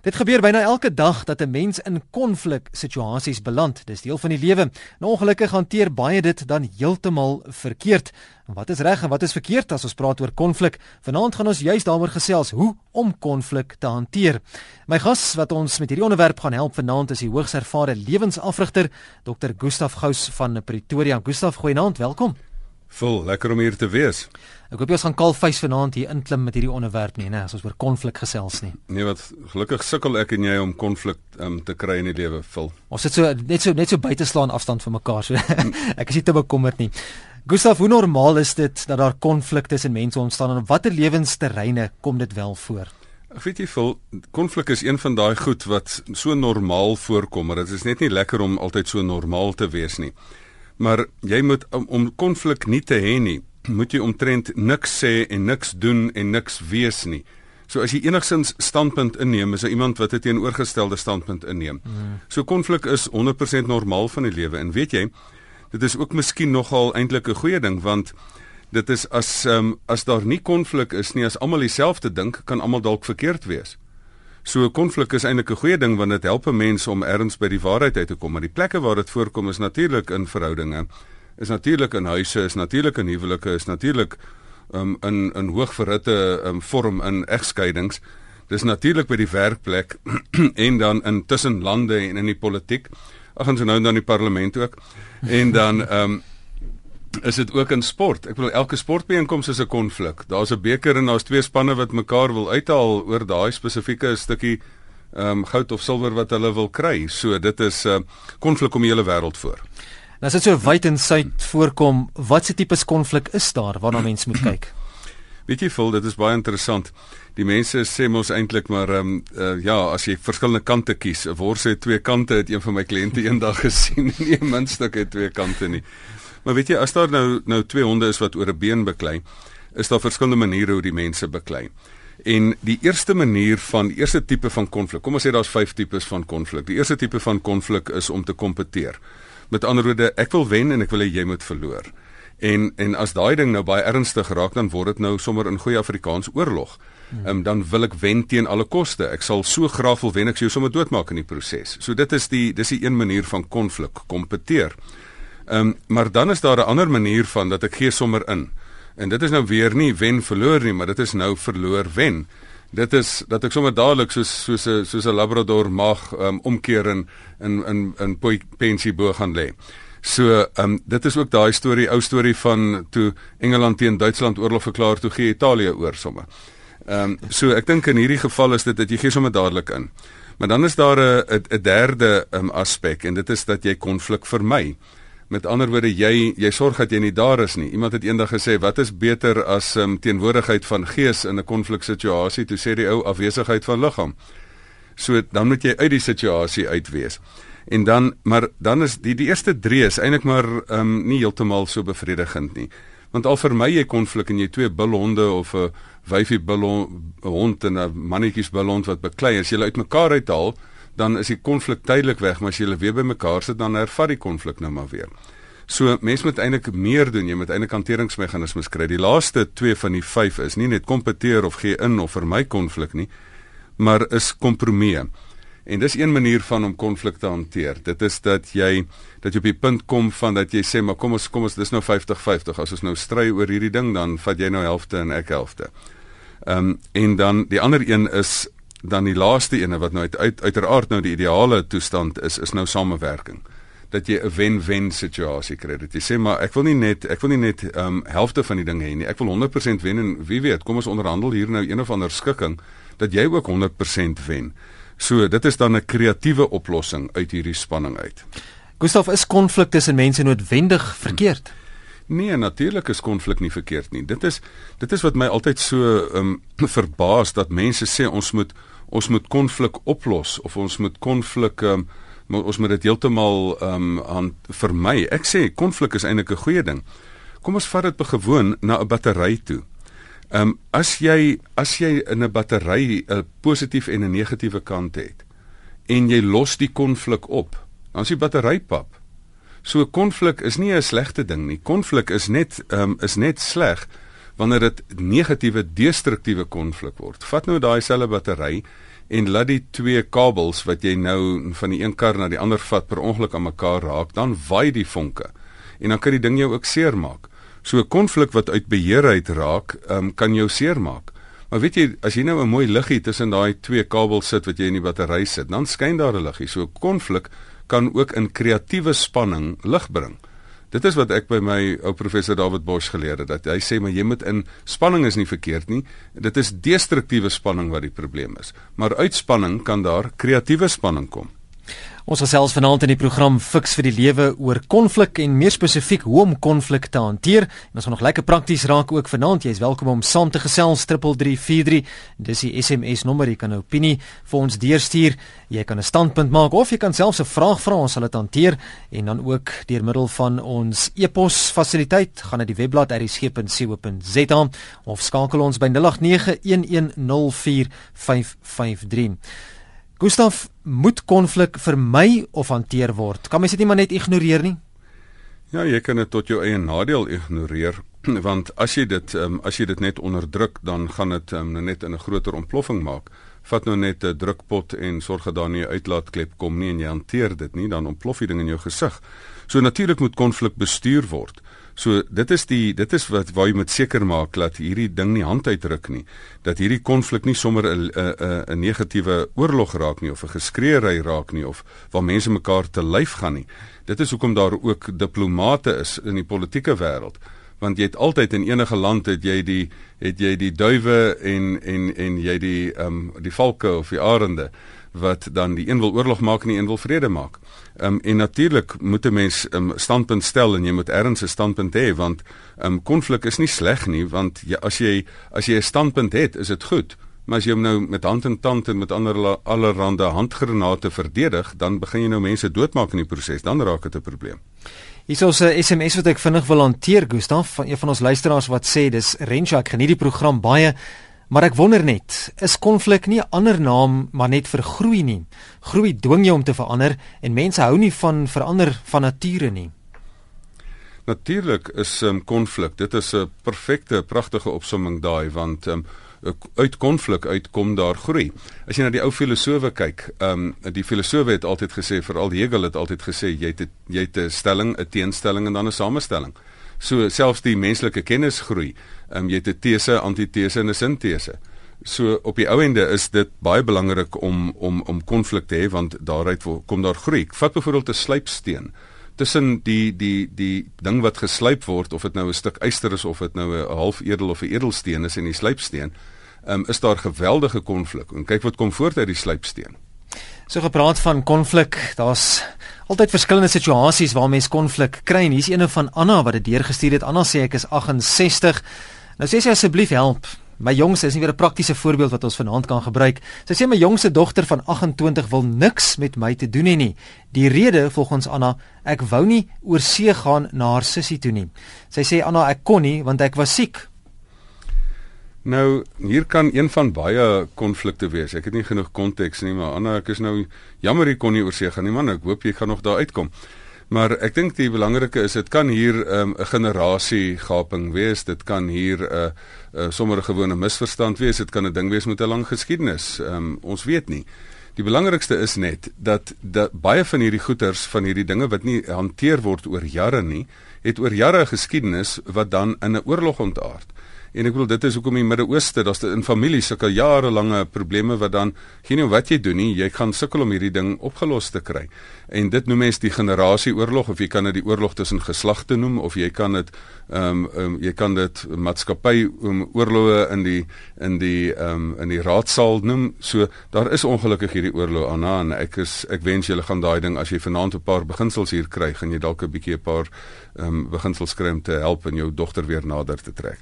Dit gebeur byna elke dag dat 'n mens in konfliksituasies beland. Dis deel van die lewe. Nou ongelukkig hanteer baie dit dan heeltemal verkeerd. Wat is reg en wat is verkeerd as ons praat oor konflik? Vanaand gaan ons juist daaroor gesels hoe om konflik te hanteer. My gas wat ons met hierdie onderwerp gaan help vanaand is die hoogs ervare lewensafrigter Dr. Gustaf Gous van Pretoria. Gustaf, goeienaand, welkom. Vol lekker om hier te wees. Ek hoop jy ons gaan kalfhuis vanaand hier inklim met hierdie onderwerp nie, nee, as ons oor konflik gesels nie. Nee, wat gelukkig sukkel ek en jy om konflik um, te kry in die lewe, vol. Ons sit so net so net so buite slaan afstand van mekaar, so ek is nie te bekommerd nie. Gustav, hoe normaal is dit dat daar konflik tussen mense ontstaan en op watter lewensterreine kom dit wel voor? Ek weet jy vol konflik is een van daai goed wat so normaal voorkom, maar dit is net nie lekker om altyd so normaal te wees nie. Maar jy moet om konflik nie te hê nie moet jy omtrent niks sê en niks doen en niks wees nie. So as jy enigsins standpunt inneem, is daar iemand wat 'n teenoorgestelde standpunt inneem. Mm. So konflik is 100% normaal van die lewe en weet jy, dit is ook miskien nogal eintlik 'n goeie ding want dit is as um, as daar nie konflik is nie, as almal dieselfde dink, kan almal dalk verkeerd wees. So 'n konflik is eintlik 'n goeie ding want dit help mense om ergens by die waarheid uit te kom, maar die plekke waar dit voorkom is natuurlik in verhoudinge is natuurlik in huise, is natuurlik in huwelike, is natuurlik um, in in hoogverhitte um, vorm in egskeidings. Dis natuurlik by die werkplek en dan in tussen lande en in die politiek. Ag ons nou dan die parlement ook. En dan ehm um, is dit ook in sport. Ek bedoel elke sportbeenkoms is 'n konflik. Daar's 'n beker en daar's twee spanne wat mekaar wil uithaal oor daai spesifieke stukkie ehm um, goud of silwer wat hulle wil kry. So dit is 'n uh, konflik om die hele wêreld voor. Nou as dit so wyd en suid voorkom, watse tipe konflik is daar waarna mense moet kyk? Weet jy, vol, dit is baie interessant. Die mense sê mos eintlik maar ehm um, uh, ja, as jy verskillende kante kies, 'n wors het twee kante, het een van my kliënte eendag gesien, nie 'n muntstuk het twee kante nie. Maar weet jy, as daar nou nou twee honde is wat oor 'n been beklei, is daar verskillende maniere hoe die mense beklei. En die eerste manier van die eerste tipe van konflik, kom ons sê daar's 5 tipes van konflik. Die eerste tipe van konflik is om te kompeteer. Met ander woorde, ek wil wen en ek wil hê jy moet verloor. En en as daai ding nou baie ernstig raak, dan word dit nou sommer in goeie Afrikaans oorlog. Ehm um, dan wil ek wen teen alle koste. Ek sal so graag wil wen ek jou sommer doodmaak in die proses. So dit is die dis die een manier van konflik, kompeteer. Ehm um, maar dan is daar 'n ander manier van dat ek gee sommer in. En dit is nou weer nie wen verloor nie, maar dit is nou verloor wen dit is dat ek sommer dadelik soos soos 'n soos 'n labrador mag um, omkeer en in in in pensie bo gaan lê. So, ehm um, dit is ook daai storie, ou storie van toe Engeland teen Duitsland oorlog verklaar toe gee Italië oor sommer. Ehm um, so ek dink in hierdie geval is dit dat jy gee sommer dadelik in. Maar dan is daar 'n 'n derde um, aspek en dit is dat jy konflik vermy. Met ander woorde, jy jy sorg dat jy nie daar is nie. Iemand het eendag gesê, "Wat is beter as um, teenwoordigheid van gees in 'n konfliksituasie?" Toe sê die ou afwesigheid van liggaam. So dan moet jy uit die situasie uitwees. En dan maar dan is die die eerste 3 is eintlik maar um, nie heeltemal so bevredigend nie. Want al vermy jy konflik en jy twee bulhonde of 'n wyfie bulhond hond en 'n mannetjies bulhond wat beklei, as jy hulle uitmekaar uithaal, dan is die konflik tydelik weg, maar as jy hulle weer bymekaar sit dan ervaar die konflik nou maar weer. So mense moet eintlik meer doen, jy moet eintlik hanteringsmeganismes kry. Die laaste 2 van die 5 is nie net kompeteer of gee in of vermy konflik nie, maar is kompromie. En dis een manier van om konflik te hanteer. Dit is dat jy dat jy op die punt kom van dat jy sê maar kom ons kom ons dis nou 50-50. As ons nou stry oor hierdie ding dan vat jy nou helfte en ek helfte. Ehm um, en dan die ander een is dan die laaste ene wat nou uit, uit uiteraard nou die ideale toestand is is nou samewerking dat jy 'n wen-wen situasie kry. Dit jy sê maar ek wil nie net ek wil nie net ehm um, helfte van die ding hê nie. Ek wil 100% wen en wie weet, kom ons onderhandel hier nou een of ander skikking dat jy ook 100% wen. So dit is dan 'n kreatiewe oplossing uit hierdie spanning uit. Gustav, is konflik tussen mense noodwendig verkeerd? Hmm. Nee, natuurlik is konflik nie verkeerd nie. Dit is dit is wat my altyd so ehm um, verbaas dat mense sê ons moet ons moet konflik oplos of ons moet konflik ehm um, ons moet dit heeltemal ehm um, aan vermy. Ek sê konflik is eintlik 'n goeie ding. Kom ons vat dit begewoon na 'n battery toe. Ehm um, as jy as jy in 'n battery 'n positief en 'n negatiewe kant het en jy los die konflik op, dan is die battery pap. So konflik is nie 'n slegte ding nie. Konflik is net um, is net sleg wanneer dit negatiewe destruktiewe konflik word. Vat nou daai selfe battery en laat die twee kabels wat jy nou van die een kar na die ander vat per ongeluk aan mekaar raak, dan waai die vonke. En dan kan die ding jou ook seermaak. So 'n konflik wat uit beheer uit raak, um, kan jou seermaak. Maar weet jy, as jy nou 'n mooi liggie tussen daai twee kabels sit wat jy in die battery sit, dan skyn daar 'n liggie. So 'n konflik kan ook in kreatiewe spanning lig bring. Dit is wat ek by my ou professor David Bosch geleer het dat hy sê maar jy moet in spanning is nie verkeerd nie. Dit is destruktiewe spanning wat die probleem is. Maar uitspanning kan daar kreatiewe spanning kom. Ons gesels vanaand in die program Fix vir die lewe oor konflik en meer spesifiek hoe om konflik te hanteer. En ons gaan nog lekker prakties raak ook vanaand. Jy is welkom om saam te gesels 3343. Dis die SMS nommer. Jy kan 'n opinie vir ons deurstuur. Jy kan 'n standpunt maak of jy kan selfs 'n vraag vra. Ons sal dit hanteer en dan ook deur middel van ons e-pos fasiliteit gaan na die webblad rsg.co.za of skakel ons by 0891104553. Gustaf, moet konflik vermy of hanteer word? Kan mens dit nie maar net ignoreer nie? Ja, jy kan dit tot jou eie nadeel ignoreer want as jy dit um, as jy dit net onderdruk, dan gaan dit um, net in 'n groter ontploffing maak. Vat nou net 'n drukpot en sorg dat daar nie 'n uitlaatklep kom nie en jy hanteer dit nie, dan ontplof die ding in jou gesig. So natuurlik moet konflik bestuur word. So dit is die dit is wat waar jy moet seker maak dat hierdie ding nie hand uitdruk nie. Dat hierdie konflik nie sommer 'n 'n 'n negatiewe oorlog raak nie of 'n geskreeery raak nie of waar mense mekaar te lyf gaan nie. Dit is hoekom daar ook diplomate is in die politieke wêreld want jy het altyd in enige land het jy die het jy die duwe en en en jy die ehm um, die valke of die arende wat dan die een wil oorlog maak en die een wil vrede maak. Ehm um, en natuurlik moet 'n mens 'n um, standpunt stel en jy moet erns 'n standpunt hê want ehm um, konflik is nie sleg nie want jy, as jy as jy 'n standpunt het, is dit goed. Maar as jy hom nou met hand en tand en met ander allerhande handgranate verdedig, dan begin jy nou mense doodmaak in die proses, dan raak dit 'n probleem. Hier is 'n SMS wat ek vinnig wil hanteer, Gustaf, van een van ons luisteraars wat sê dis Rensha, ek geniet die program baie. Maar ek wonder net, is konflik nie 'n ander naam maar net vir groei nie? Groei dwing jou om te verander en mense hou nie van verander van nature nie. Natuurlik is 'n um, konflik. Dit is 'n perfekte, pragtige opsomming daai want um, uit konflik uitkom daar groei. As jy na die ou filosowe kyk, ehm um, die filosowe het altyd gesê, veral Hegel het altyd gesê jy het jy het 'n stelling, 'n teenstelling en dan 'n samestelling. So selfs die menslike kennis groei. Ehm um, jy het 'n tese, antitese en 'n sintese. So op die ou ende is dit baie belangrik om om om konflik te hê want daaruit kom daar groei. Vat byvoorbeeld 'n slypsteen tussen die die die ding wat geslyp word of dit nou 'n stuk yster is of dit nou 'n half edel of 'n edelsteen is in die slypsteen, um, is daar geweldige konflik. En kyk wat kom voort uit die slypsteen. So gepraat van konflik, daar's altyd verskillende situasies waar mense konflik kry. Hier's eene van Anna wat dit deurgestuur het. Anna sê ek is 68. Nou sê sy asseblief help. My jongste is nie weer 'n praktiese voorbeeld wat ons vanaand kan gebruik. Sy sê my jongste dogter van 28 wil niks met my te doen hê nie. Die rede volgens Anna, ek wou nie oor see gaan na haar sussie toe nie. Sy sê Anna, ek kon nie want ek was siek. Nou, hier kan een van baie konflikte wees. Ek het nie genoeg konteks nie, maar Anna, ek is nou jammer ek kon nie oor see gaan nie man. Ek hoop jy gaan nog daar uitkom. Maar ek dink die belangrike is dit kan hier ehm, 'n um, generasie gaping wees. Dit kan hier 'n uh, uh, sommer 'n gewone misverstand wees. Dit kan 'n ding wees met 'n lang geskiedenis. Um, ons weet nie. Die belangrikste is net dat dat baie van hierdie goeters van hierdie dinge wat nie hanteer word oor jare nie, het oor jare geskiedenis wat dan in 'n oorlog ontaard. En ek bedoel dit is hoekom in die Midde-Ooste, daar's in families sulke jarelange probleme wat dan geen wat jy doen nie, jy gaan sukkel om hierdie ding opgelos te kry. En dit noem mens die generasieoorlog of jy kan dit die oorlog tussen geslagte noem of jy kan dit ehm um, um, jy kan dit maatskappy um, oorloë in die in die ehm um, in die raadsaal noem. So daar is ongelukkig hierdie oorlog aan en ek is ek wens julle gaan daai ding as jy vanaand 'n paar beginsels hier kry, gaan jy dalk 'n bietjie 'n paar ehm um, beginsels kry om te help en jou dogter weer nader te trek.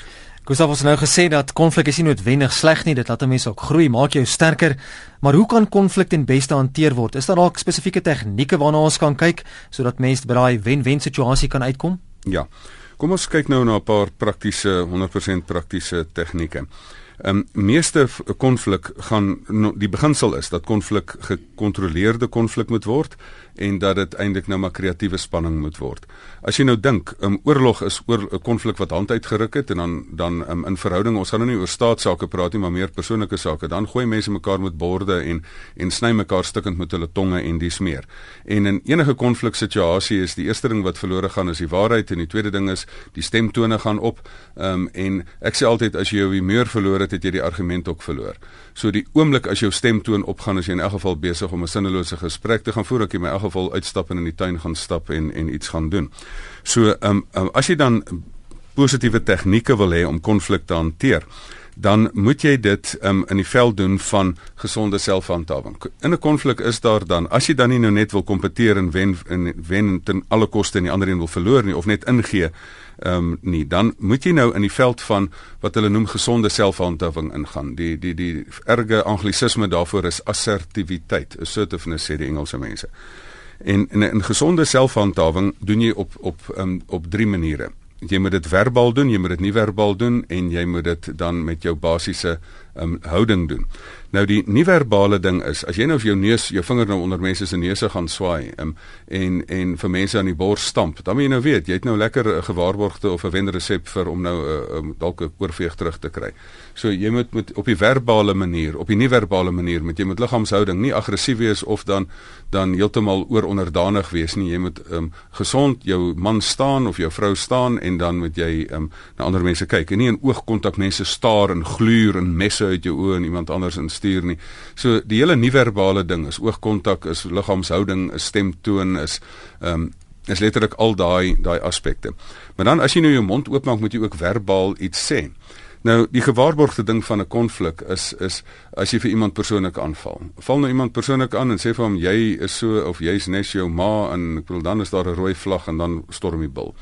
Gustav het nou gesê dat konflik is nie noodwendig sleg nie, dit laat mense ook groei, maak jou sterker. Maar hoe kan konflik ten beste hanteer word? Is daar dalk spesifieke tegnieke waarna ons kan kyk sodat mense by daai wen-wen situasie kan uitkom? Ja. Kom ons kyk nou na 'n paar praktiese 100% praktiese tegnieke. Ehm um, meeste konflik gaan no, die beginsel is dat konflik gekontroleerde konflik moet word en dat dit eintlik nou maar kreatiewe spanning moet word. As jy nou dink, 'n um, oorlog is oor 'n konflik wat hand uitgeruk het en dan dan um, in verhouding, ons gaan nou nie oor staatsake praat nie, maar meer persoonlike sake. Dan gooi mense mekaar met borde en en sny mekaar stukkend met hulle tonge en dis meer. En in enige konfliksituasie is die eerste ding wat verlore gaan is die waarheid en die tweede ding is die stemtone gaan op. Ehm um, en ek sê altyd as jy jou humeur verloor het, het jy die argument ook verloor. So die oomblik as jou stemtoon opgaan, is jy in elk geval besig om 'n sinnelose gesprek te gaan voer, ek in my elk geval uitstap en in die tuin gaan stap en en iets gaan doen. So ehm um, um, as jy dan positiewe tegnieke wil hê om konflik te hanteer, dan moet jy dit um, in die veld doen van gesonde selfhandhawing. In 'n konflik is daar dan as jy dan nie nou net wil kompeteer en wen en wen ten alle koste en die ander een wil verloor nie of net ingee ehm um, nie, dan moet jy nou in die veld van wat hulle noem gesonde selfhandhawing ingaan. Die die die erge anglisisme daarvoor is assertiwiteit, assertiveness sê die Engelse mense. En in 'n gesonde selfhandhawing doen jy op op um, op drie maniere jy moet dit verbaal doen, jy moet dit nie verbaal doen en jy moet dit dan met jou basiese um, houding doen. Nou die nie-verbale ding is as jy nou of jou neus, jou vinger nou onder mense se neuse gaan swaai um, en en vir mense aan die bors stamp, dan moet jy nou weet, jy het nou lekker 'n gewaarborgde of 'n wenresep vir om nou 'n uh, um, dalk 'n oorveeg terug te kry. So jy moet met op die verbale manier, op die nie-verbale manier met jy moet liggaamshouding nie aggressief wees of dan dan heeltemal oor onderdanig wees nie. Jy moet um, gesond jou man staan of jou vrou staan en dan moet jy um, na ander mense kyk en nie in oogkontak mense staar en gluur en messe uit jou oë en iemand anders in stuur nie. So die hele nie-verbale ding is oogkontak, is liggaamshouding, is stemtoon, is ehm um, is letterlik al daai daai aspekte. Maar dan as jy nou jou mond oopmaak, moet jy ook verbaal iets sê. Nou die gewaarborgde ding van 'n konflik is is as jy vir iemand persoonlik aanval. Val nou iemand persoonlik aan en sê vir hom jy is so of jy's net jou ma en ek bedoel dan is daar 'n rooi vlag en dan storm die bil.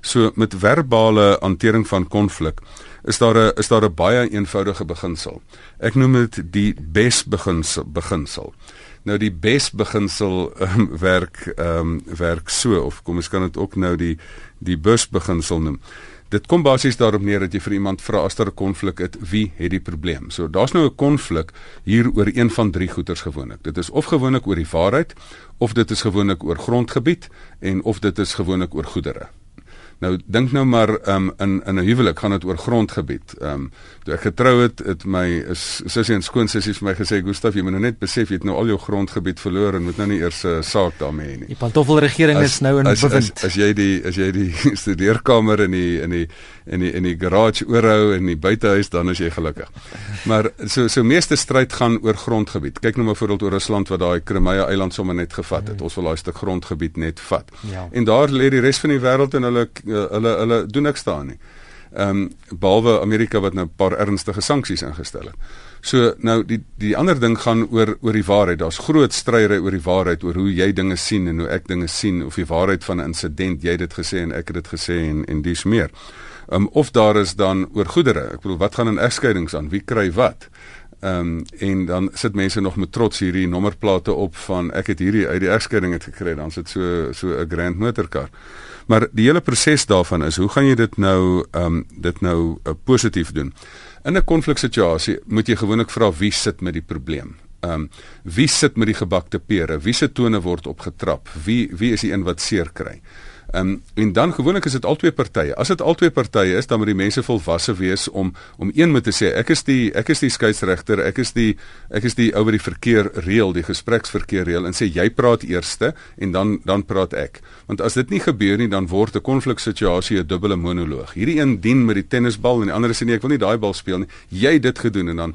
So met verbale hantering van konflik is daar 'n is daar 'n baie eenvoudige beginsel. Ek noem dit die bes beginsel beginsel. Nou die bes beginsel um, werk ehm um, werk so of kom ons kan dit ook nou die die bus beginsel noem. Dit kom basies daarop neer dat jy vir iemand vra as daar 'n konflik is, wie het die probleem? So daar's nou 'n konflik hier oor een van drie goeters gewoonlik. Dit is of gewoonlik oor die waarheid of dit is gewoonlik oor grondgebied en of dit is gewoonlik oor goedere. Nou dink nou maar um, in in 'n huwelik gaan dit oor grondgebied. Ehm um, toe ek getrou het, het my sussie en skoonsussie vir my gesê, "Gustaf, jy moet nou net besef jy het nou al jou grondgebied verloor en moet nou nie eers 'n uh, saak daarmee hê nie." Die pantoffelregering is nou in as, bewind. As, as jy die as jy die studeerkamer in die in die in die in die garage oorhou en die buitehuis dan is jy gelukkig. Maar so so meeste stryd gaan oor grondgebied. Kyk nou maar voorbeeld oor Rusland wat daai Krimea eiland sommer net gevat het. Mm. Ons wil daai stuk grondgebied net vat. Ja. En daar lê die res van die wêreld en hulle uh, hulle hulle doen niks daarin nie. Ehm um, behalwe Amerika wat nou 'n paar ernstige sanksies ingestel het. So nou die die ander ding gaan oor oor die waarheid. Daar's groot stryery oor die waarheid oor hoe jy dinge sien en hoe ek dinge sien of die waarheid van 'n insident. Jy het dit gesê en ek het dit gesê en en dis meer. Um, of daar is dan oor goedere. Ek bedoel wat gaan in egskeidings aan? Wie kry wat? Ehm um, en dan sit mense nog met trots hierdie nommerplate op van ek het hierdie uit die egskeiding het gekry. Dan sit so so 'n grand motorkar. Maar die hele proses daarvan is hoe gaan jy dit nou ehm um, dit nou uh, positief doen? In 'n konfliksituasie moet jy gewoonlik vra wie sit met die probleem. Ehm um, wie sit met die gebakte pere? Wie se tone word opgetrap? Wie wie is die een wat seer kry? Ehm um, en dan gewoonlik is dit albei partye. As dit albei partye is, dan moet die mense volwasse wees om om een moet sê ek is die ek is die skeieregter, ek is die ek is die ou wat die verkeer reël, die gespreksverkeer reël en sê jy praat eerste en dan dan praat ek. Want as dit nie gebeur nie, dan word 'n konfliksituasie 'n dubbele monoloog. Hierdie een dien met die tennisbal en die ander sê nee, ek wil nie daai bal speel nie. Jy het dit gedoen en dan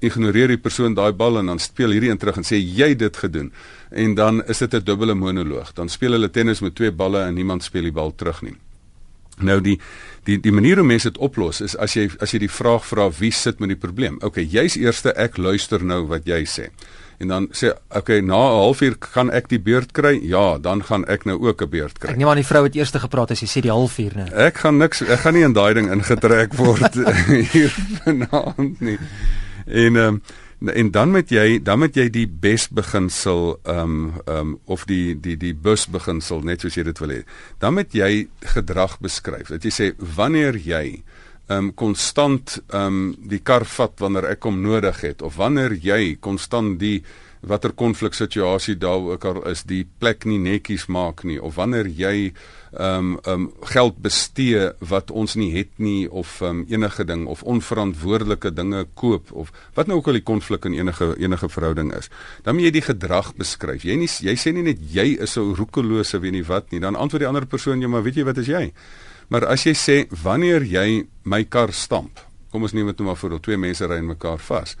ignoreer die persoon daai bal en dan speel hierdie een terug en sê jy het dit gedoen en dan is dit 'n dubbele monoloog. Dan speel hulle tennis met twee balle en niemand speel die bal terug nie. Nou die die die manier hoe mense dit oplos is as jy as jy die vraag vra wie sit met die probleem. OK, jy's eerste, ek luister nou wat jy sê. En dan sê OK, na 'n halfuur kan ek die beurt kry? Ja, dan gaan ek nou ook 'n beurt kry. Ek neem aan die vrou het eers gepraat as jy sê die halfuur nou. Ek gaan niks ek gaan nie in daai ding ingetrek word hier vanaand nie. En ehm um, en dan moet jy dan moet jy die bes beginsel ehm um, ehm um, of die die die bus beginsel net soos jy dit wil hê. Dan moet jy gedrag beskryf. Dat jy sê wanneer jy um konstant um die kar vat wanneer ek hom nodig het of wanneer jy konstant die watter konfliksituasie daar ook al is die plek nie netjies maak nie of wanneer jy um um geld bestee wat ons nie het nie of um enige ding of onverantwoordelike dinge koop of wat nou ook al die konflik in enige enige verhouding is. Dan moet jy die gedrag beskryf. Jy nie jy sê nie net jy is so roekelose weet nie wat nie dan antwoord die ander persoon jy maar weet jy wat is jy? Maar as jy sê wanneer jy my kar stamp kom ons neem dit nou maar vir twee mense ry in mekaar vas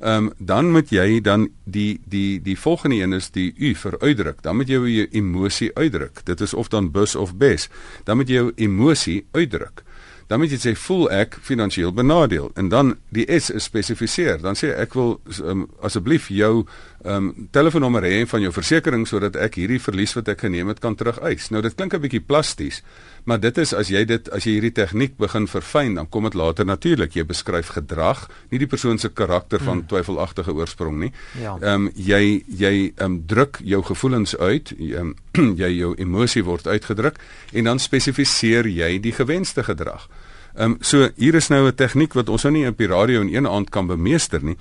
Ehm um, dan moet jy dan die die die volgende een is die u vir uitdruk. Dan moet jy jou emosie uitdruk. Dit is of dan bus of bes. Dan moet jy jou emosie uitdruk. Dan moet jy sê voel ek finansiëel benadeel en dan die S is spesifiseer. Dan sê ek wil um, asseblief jou ehm um, telefoonnommer hê van jou versekerings sodat ek hierdie verlies wat ek geneem het kan terugeis. Nou dit klink 'n bietjie plasties, maar dit is as jy dit as jy hierdie tegniek begin verfyn, dan kom dit later natuurlik. Jy beskryf gedrag, nie die persoon se karakter van hmm. twyfelagtige oorsprong nie. Ja. Ehm ja. um, jy jy ehm um, druk jou gevoelens uit, um, jy jou emosie word uitgedruk en dan spesifiseer jy die gewenste gedrag. Ehm um, so hier is nou 'n tegniek wat ons nou nie op die radio in een aand kan bemeester nie,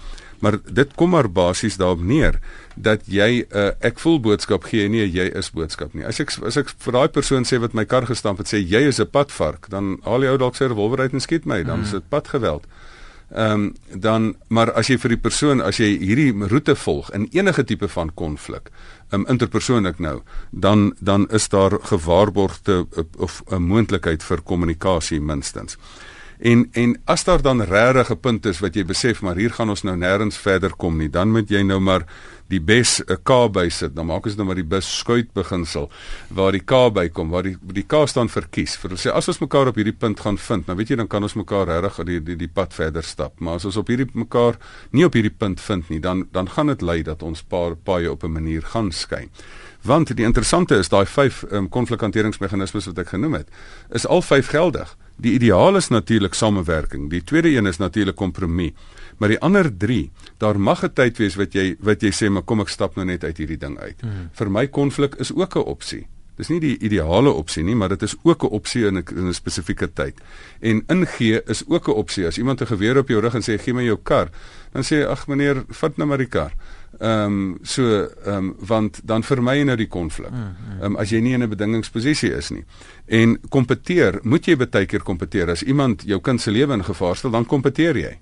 maar dit kom maar basies daarop neer dat jy 'n uh, ek voel boodskap gee nie jy is boodskap nie. As ek as ek vir daai persoon sê wat my kar gestamp het sê jy is 'n padvark, dan haal jy ou dalk sy revolver uit en skiet my, dan is dit padgeweld. Ehm um, dan maar as jy vir die persoon as jy hierdie roete volg in enige tipe van konflik, ehm um, interpersoonlik nou, dan dan is daar gewaarborgde of 'n moontlikheid vir kommunikasie minstens. En en as daar dan regtig 'n punt is wat jy besef maar hier gaan ons nou nêrens verder kom nie, dan moet jy nou maar die bes 'n K by sit. Dan maak ons nou maar die bus skuit beginsel waar die K by kom, waar die die K staan vir kies. Vir sê as ons mekaar op hierdie punt gaan vind, nou weet jy dan kan ons mekaar regtig die, die die pad verder stap. Maar as ons op hierdie mekaar nie op hierdie punt vind nie, dan dan gaan dit lei dat ons paar paaie op 'n manier gaan skei. Want die interessante is daai vyf um, konflikhanteringsmeganismes wat ek genoem het, is al vyf geldig. Die ideaal is natuurlik samewerking. Die tweede een is natuurlik kompromie. Maar die ander 3, daar mag 'n tyd wees wat jy wat jy sê maar kom ek stap nou net uit hierdie ding uit. Hmm. Vir my konflik is ook 'n opsie. Dis nie die ideale opsie nie, maar dit is ook 'n opsie in 'n in 'n spesifieke tyd. En ingee is ook 'n opsie. As iemand 'n geweer op jou rug en sê gee my jou kar, dan sê jy ag meneer, vat nou maar die kar. Ehm um, so ehm um, want dan vermy jy nou die konflik. Hmm, hmm. Ehm um, as jy nie in 'n bedingingsposisie is nie. En kompeteer, moet jy baie keer kompeteer. As iemand jou kind se lewe in gevaar stel, dan kompeteer jy.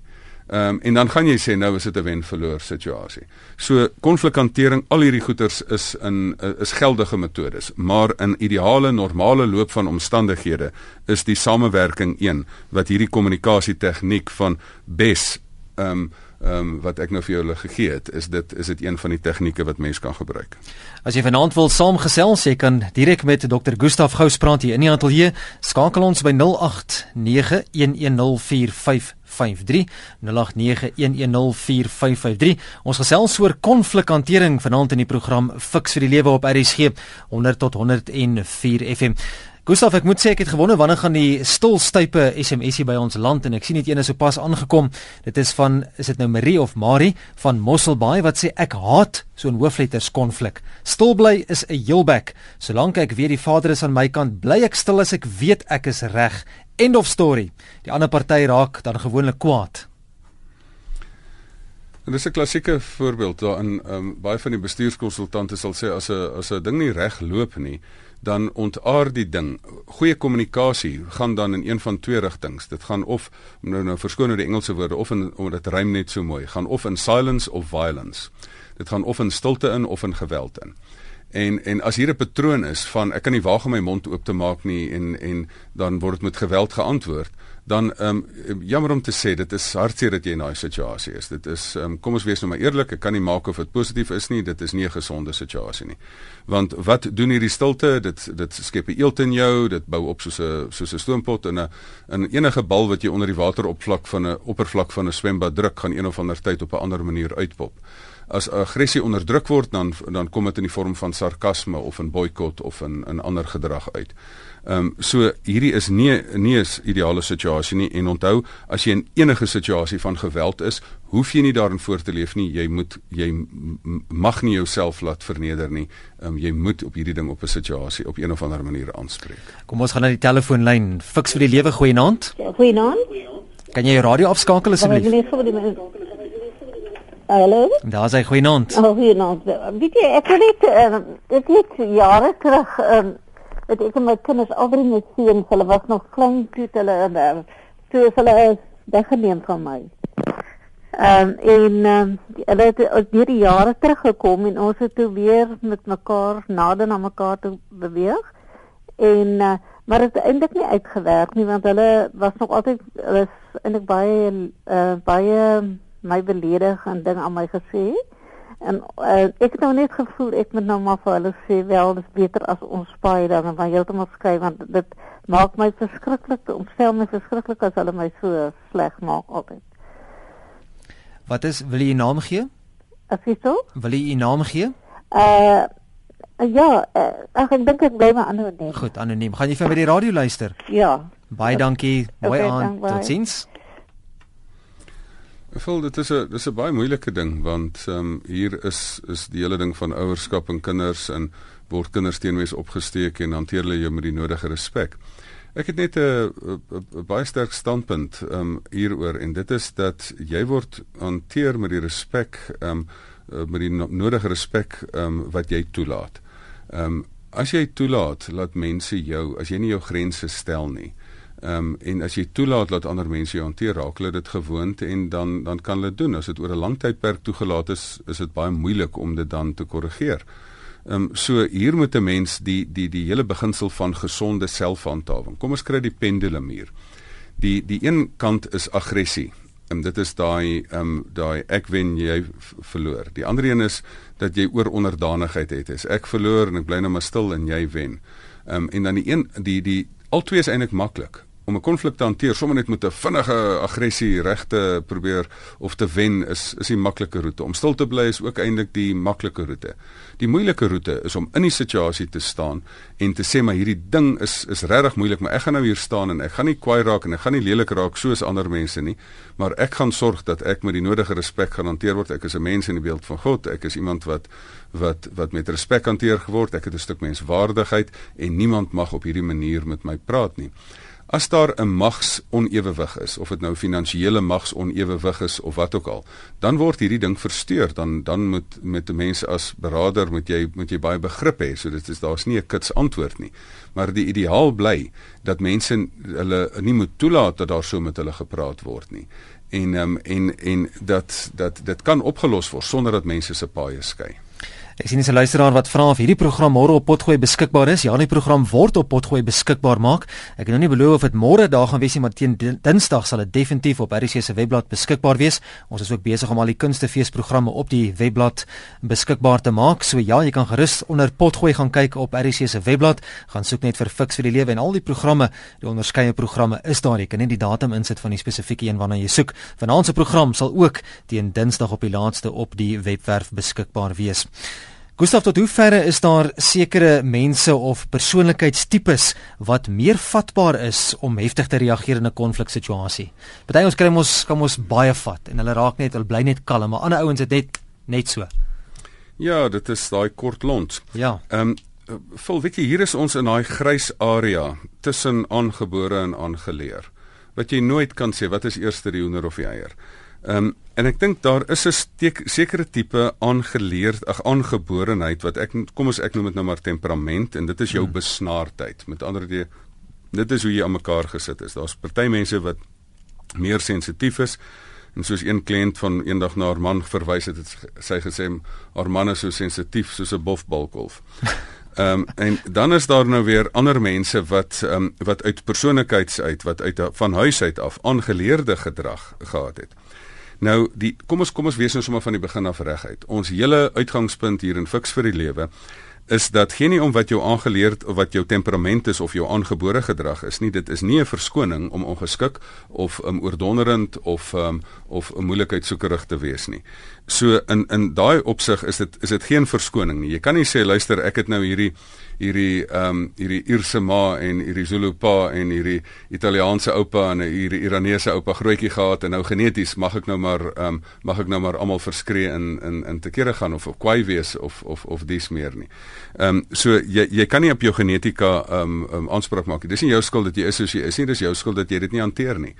Ehm um, en dan gaan jy sê nou is dit 'n wen-verloor situasie. So konflikhantering, al hierdie goeters is in is geldige metodes, maar in ideale normale loop van omstandighede is die samewerking een wat hierdie kommunikasie tegniek van BES ehm um, ehm um, wat ek nou vir julle gegee het, is dit is dit een van die tegnieke wat mens kan gebruik. As jy vanaand wil saamgesels, jy kan direk met Dr. Gustaf Gous praat hier in die ateljee. Skakel ons by 0891104553. 0891104553. Ons gesels oor konflikhantering vanaand in die program Fix vir die lewe op RSG 100 tot 104 FM. Gustav, ek moet sê ek het gewonder wanneer gaan die stilstype SMS'ie by ons land en ek sien dit een is sopas aangekom. Dit is van is dit nou Marie of Marie van Mosselbaai wat sê ek haat so 'n hoofletters konflik. Stil bly is 'n heelbek. Solank ek weet die Vader is aan my kant, bly ek stil as ek weet ek is reg. End of story. Die ander party raak dan gewoonlik kwaad. En dis 'n klassieke voorbeeld waarin um, baie van die bestuurskonsultante sal sê as 'n as 'n ding nie reg loop nie, dan ontaar die ding. Goeie kommunikasie gaan dan in een van twee rigtings. Dit gaan of nou nou verskoon nou die Engelse woorde of in omdat rym net so mooi, gaan of in silence of violence. Dit gaan of in stilte in of in geweld in. En en as hier 'n patroon is van ek kan nie waag om my mond oop te maak nie en en dan word dit met geweld geantwoord dan ehm um, jammer om te sê dit is hartseer dat jy in daai situasie is. Dit is ehm um, kom ons wees nou maar eerlik, ek kan nie maak of dit positief is nie. Dit is nie 'n gesonde situasie nie. Want wat doen hierdie stilte? Dit dit skep 'n eelt in jou, dit bou op soos 'n soos 'n stoompot in 'n in enige bal wat jy onder die wateroppervlak van 'n oppervlak van 'n swembad druk, gaan een of ander tyd op 'n ander manier uitpop. As aggressie onderdruk word, dan dan kom dit in die vorm van sarkasme of 'n boikot of 'n 'n ander gedrag uit. Ehm um, so hierdie is nie nie 'n ideale situasie nie en onthou as jy in enige situasie van geweld is, hoef jy nie daarin voort te leef nie. Jy moet jy mag nie jouself laat verneder nie. Ehm um, jy moet op hierdie ding op 'n situasie op een of ander manier aanspreek. Kom ons gaan na die telefoonlyn. Fiks vir die lewe goeie aand. Goeie aand. Kan jy jou radio afskakel asseblief? Hallo. Daar sê goeienaand. Oh, goeienaand. Weet jy, ek het uh, ek het jare terug um, het ek my kinders albei met seuns, hulle was nog klein toe hulle uh, toe hulle is weggeneem van my. Ehm um, en ehm um, hulle het deur die jare teruggekom en ons het toe weer met mekaar nader na mekaar toe beweeg. En uh, maar dit het eintlik nie uitgewerk nie want hulle was nog altyd hulle is eintlik baie uh, baie my beledig en ding aan my gesê. En uh, ek het nou net gevoel ek moet nou maar vir hulle sê wel dis beter as ons spaai dan en van heeltemal skei want dit maak my verskriklik omstel my verskriklik as hulle my so sleg maak altyd. Wat is wil jy 'n naam gee? Assisto? Wil jy 'n naam gee? Uh ja, uh, ek dink ek bly maar anoniem. Goed, anoniem. Gaan jy vir my die radio luister? Ja. Baie dankie. Mooi okay, aan. Totsiens. Ek voel dit is 'n dis 'n baie moeilike ding want ehm um, hier is is die hele ding van ouerskap en kinders en word kinders teenoor opgesteek en hanteer hulle jou met die nodige respek. Ek het net 'n baie sterk standpunt um hieroor en dit is dat jy word hanteer met die respek um met die nodige respek um wat jy toelaat. Um as jy toelaat laat mense jou as jy nie jou grense stel nie. Um en as jy toelaat dat ander mense jou hanteer raak hulle dit gewoond en dan dan kan hulle doen as dit oor 'n lang tydperk toegelaat is is dit baie moeilik om dit dan te korrigeer. Ehm um, so hier moet 'n mens die die die hele beginsel van gesonde selfhandhawing. Kom ons kry die pendulum hier. Die die een kant is aggressie. En dit is daai ehm um, daai ek wen jy verloor. Die ander een is dat jy oor onderdanigheid het. Is ek verloor en ek bly nou maar stil en jy wen. Ehm um, en dan die een die die albei is eintlik maklik om 'n konflik te hanteer sommer net met 'n vinnige aggressie regte probeer of te wen is is die maklike roete. Om stil te bly is ook eintlik die maklike roete. Die moeilike roete is om in die situasie te staan en te sê maar hierdie ding is is regtig moeilik, maar ek gaan nou hier staan en ek gaan nie kwaai raak en ek gaan nie lelik raak soos ander mense nie, maar ek gaan sorg dat ek met die nodige respek gaan hanteer word. Ek is 'n mens in die beeld van God. Ek is iemand wat wat wat met respek hanteer geword. Ek het 'n stuk menswaardigheid en niemand mag op hierdie manier met my praat nie. As daar 'n magsonewewig is of dit nou finansiële magsonewewig is of wat ook al, dan word hierdie ding versteur. Dan dan moet met 'n mens as beraader moet jy moet jy baie begrip hê. So dit is daar's nie 'n kits antwoord nie. Maar die ideaal bly dat mense hulle nie moet toelaat dat daar so met hulle gepraat word nie. En um, en en dat dat dit kan opgelos word sonder dat mense se paaie skei. Ek sien 'n luisteraar wat vra of hierdie program môre op Potgooi beskikbaar is. Ja, die program word op Potgooi beskikbaar maak. Ek kan nou nie beloof of dit môre daar gaan wees nie, maar teen Dinsdag sal dit definitief op RC se webblad beskikbaar wees. Ons is ook besig om al die kunstefeesprogramme op die webblad beskikbaar te maak. So ja, jy kan gerus onder Potgooi gaan kyk op RC se webblad. Gaan soek net vir Fix vir die Lewe en al die programme, die onderskeie programme is daar. Jy kan net die datum insit van die spesifieke een waarna jy soek. Vanaand se program sal ook teen Dinsdag op die laaste op die webwerf beskikbaar wees. Gustav, tot hoe verre is daar sekere mense of persoonlikheidstipes wat meer vatbaar is om heftig te reageer in 'n konfliksituasie? Party ons kry mos kan ons baie vat en hulle raak net, hulle bly net kalm, maar ander ouens het net net so. Ja, dit is daai kort lont. Ja. Ehm um, vol weet jy hier is ons in daai grys area tussen aangebore en aangeleer. Wat jy nooit kan sê wat is eerste die hoender of die eier. Ehm um, en ek dink daar is 'n sekere tipe aangeleerd, ag aangeborenheid wat ek kom ons ek noem dit nou maar temperament en dit is jou hmm. besnaardheid. Met ander woorde dit is hoe jy aan mekaar gesit is. Daar's party mense wat meer sensitief is en soos een kliënt van eendag na haar man verwys het, het sy gesê haar man is so sensitief soos 'n bofbalkolf. Ehm um, en dan is daar nou weer ander mense wat ehm um, wat uit persoonlikheids uit wat uit van huis uit af aangeleerde gedrag gehad het. Nou die kom ons kom ons wees nou sommer van die begin af reguit. Ons hele uitgangspunt hier in Fix vir die lewe is dat geen nie om wat jou aangeleerd of wat jou temperament is of jou aangebore gedrag is nie dit is nie 'n verskoning om ongeskik of um, oordonderend of um, of 'n moeilikheid soekerig te wees nie. So in in daai opsig is dit is dit geen verskoning nie. Jy kan nie sê luister, ek het nou hierdie hierdie ehm um, hierdie Ierse ma en hierdie Zulu pa en hierdie Italiaanse oupa en hierdie Iranese oupa grootjie gehad en nou geneties mag ek nou maar ehm um, mag ek nou maar almal verskree in in in te kere gaan of of kwaai wees of of of dis meer nie. Ehm um, so jy jy kan nie op jou genetika ehm um, um, aanspraak maak nie. Dis nie jou skuld dat jy is soos jy is nie, dis jou skuld dat jy dit nie hanteer nie.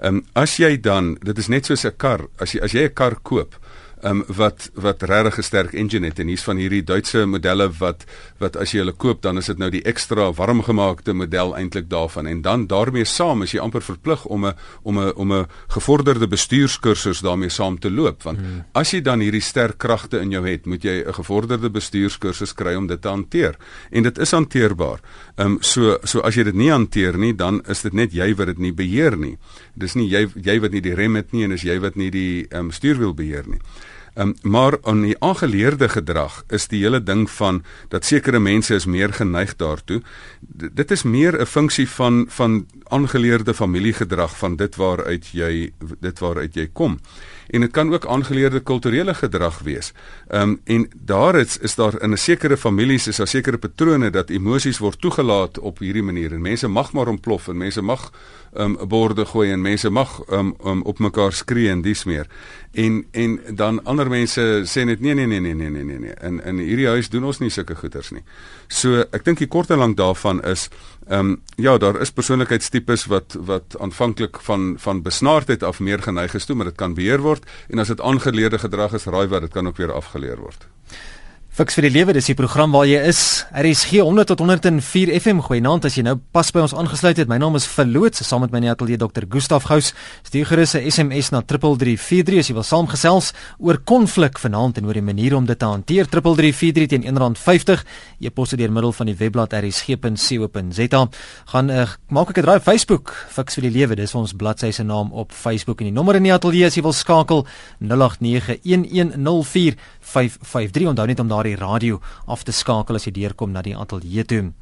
Ehm um, as jy dan, dit is net soos 'n kar, as jy as jy 'n kar koop, um, wat wat regtig 'n sterk engine het en hier's van hierdie Duitse modelle wat wat as jy hulle koop dan is dit nou die ekstra warmgemaakte model eintlik daarvan en dan daarmee saam is jy amper verplig om 'n om 'n om 'n gevorderde bestuurskursus daarmee saam te loop want hmm. as jy dan hierdie sterk kragte in jou het moet jy 'n gevorderde bestuurskursus kry om dit te hanteer en dit is hanteerbaar. Ehm um, so so as jy dit nie hanteer nie dan is dit net jy wat dit nie beheer nie. Dis nie jy jy wat nie die rem het nie en is jy wat nie die ehm um, stuurwiel beheer nie. Um, maar aan die aangeleerde gedrag is die hele ding van dat sekere mense is meer geneig daartoe. D dit is meer 'n funksie van van aangeleerde familiegedrag van dit waaruit jy dit waaruit jy kom. En dit kan ook aangeleerde kulturele gedrag wees. Ehm um, en daar is is daar in 'n sekere families is daar sekere patrone dat emosies word toegelaat op hierdie manier en mense mag maar ontplof en mense mag um, borde gooi en mense mag um, um, op mekaar skree en dis meer. En en dan ander mense sê net nee nee nee nee nee nee nee nee. In in hierdie huis doen ons nie sulke goeters nie. So ek dink die kort en lank daarvan is um, ja, daar is persoonlikheidstipes wat wat aanvanklik van van besnaardheid af meer geneig is toe, maar dit kan beheer word en as dit aangeleerde gedrag is, raai wat, dit kan ook weer afgeleer word. Fiks vir die lewe, dis die program waar jy is. RSG 100 tot 104 FM. Goeienaand as jy nou pas by ons aangesluit het. My naam is Verloots, saam met my in die ateljee Dr. Gustaf Gous. Stuur gerus 'n SMS na 3343 as jy wil saamgesels oor konflik vanaand en oor die maniere om dit te hanteer. 3343 teen R1.50. Jy pos dit deur middel van die webblad rsg.co.za. Gaan uh, maak ek 'n draai op Facebook. Fiks vir die lewe, dis ons bladsy se naam op Facebook en die nommer in die ateljee as jy wil skakel 0891104553. Onthou net om daar daardie radio af te skakel as jy deurkom na die ateljee toe.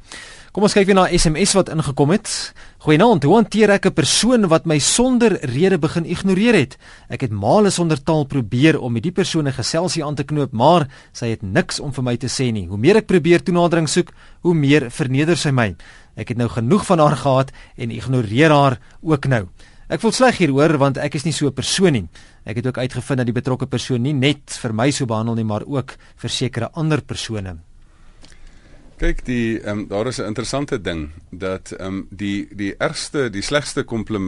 Kom ons kyk weer na SMS wat ingekom het. Goeienaand, hoe hanteer ek 'n persoon wat my sonder rede begin ignoreer het? Ek het male sonder taal probeer om met die persoon 'n geselsie aan te knoop, maar sy het niks om vir my te sê nie. Hoe meer ek probeer toenadering soek, hoe meer verneder sy my. Ek het nou genoeg van haar gehad en ignoreer haar ook nou. Ek voel sleg hieroor want ek is nie so 'n persoon nie. Ek het ook uitgevind dat die betrokke persoon nie net vir my so behandel nie, maar ook vir sekere ander persone. Kyk, die ehm um, daar is 'n interessante ding dat ehm um, die die ergste, die slegste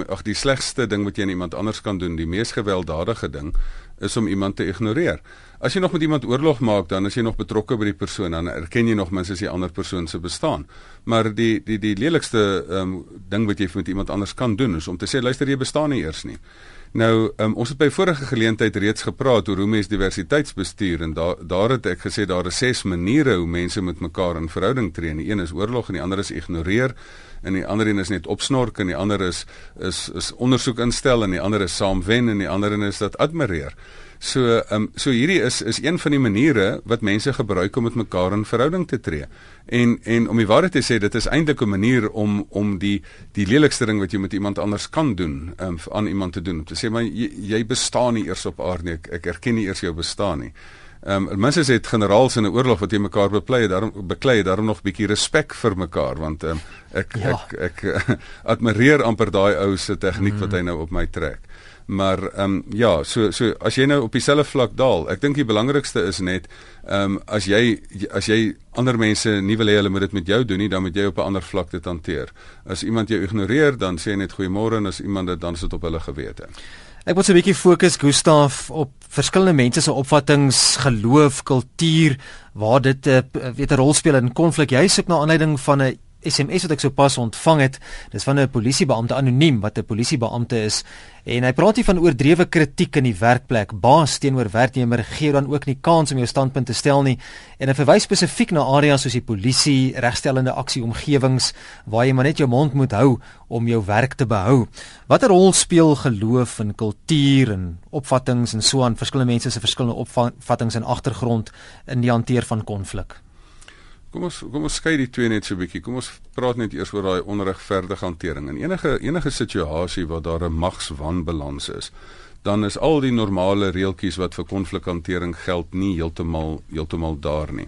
ag die slegste ding wat jy aan iemand anders kan doen, die mees gewelddadige ding is om iemand te ignoreer. As jy nog met iemand oorlog maak, dan is jy nog betrokke by die persoon, dan erken jy nog minstens die ander persoon se bestaan. Maar die die die lelikste ehm um, ding wat jy met iemand anders kan doen is om te sê luister jy bestaan nie eers nie. Nou, um, ons het by vorige geleentheid reeds gepraat oor hoe mens diversiteitsbestuur en daar daar het ek gesê daar is ses maniere hoe mense met mekaar in verhouding tree. Die een is oorlog en die ander is ignoreer en die ander een is net opsnork en die ander is is is ondersoek instel en die ander is saamwen en die ander een is dat admireer. So ehm um, so hierdie is is een van die maniere wat mense gebruik om met mekaar in verhouding te tree. En en om die waarheid te sê, dit is eintlik 'n manier om om die die lelikste ding wat jy met iemand anders kan doen, ehm um, aan iemand te doen. Om te sê maar jy, jy bestaan nie eers op aarde nie. Ek, ek erken nie eers jou bestaan nie. Ehm um, mense het generaals in 'n oorlog wat jy mekaar beklei, daarom beklei, daarom nog 'n bietjie respek vir mekaar want ehm um, ek, ja. ek ek ek admireer amper daai ou se tegniek mm. wat hy nou op my trek. Maar ehm um, ja, so so as jy nou op dieselfde vlak daal, ek dink die belangrikste is net ehm um, as jy as jy ander mense nie wil hê hulle moet dit met jou doen nie, dan moet jy op 'n ander vlak dit hanteer. As iemand jou ignoreer, dan sê net goeiemôre en as iemand dit dan sit op hulle gewete. Ek wil 'n bietjie fokus Gustaf op verskillende mense se opvattinge, geloof, kultuur, waar dit 'n uh, eh, weet 'n rol speel in konflik. Jy soek na aanleiding van 'n SMS wat ek sopas ontvang het. Dis van 'n polisiebeampte anoniem wat 'n polisiebeampte is en hy praat hier van oordrewe kritiek in die werkplek. Baas teenoor werknemer gee dan ook nie kans om jou standpunt te stel nie en hy verwys spesifiek na areas soos die polisie, regstellende aksie omgewings waar jy maar net jou mond moet hou om jou werk te behou. Watter rol speel geloof en kultuur en opvattinge en so aan verskillende mense se verskillende opvattinge en agtergrond in die hanteer van konflik? Kom ons kom ons skei die twee net so 'n bietjie. Kom ons praat net eers oor daai onregverdige hantering. In enige enige situasie waar daar 'n magswanbalans is, dan is al die normale reeltjies wat vir konflikhantering geld nie heeltemal heeltemal daar nie.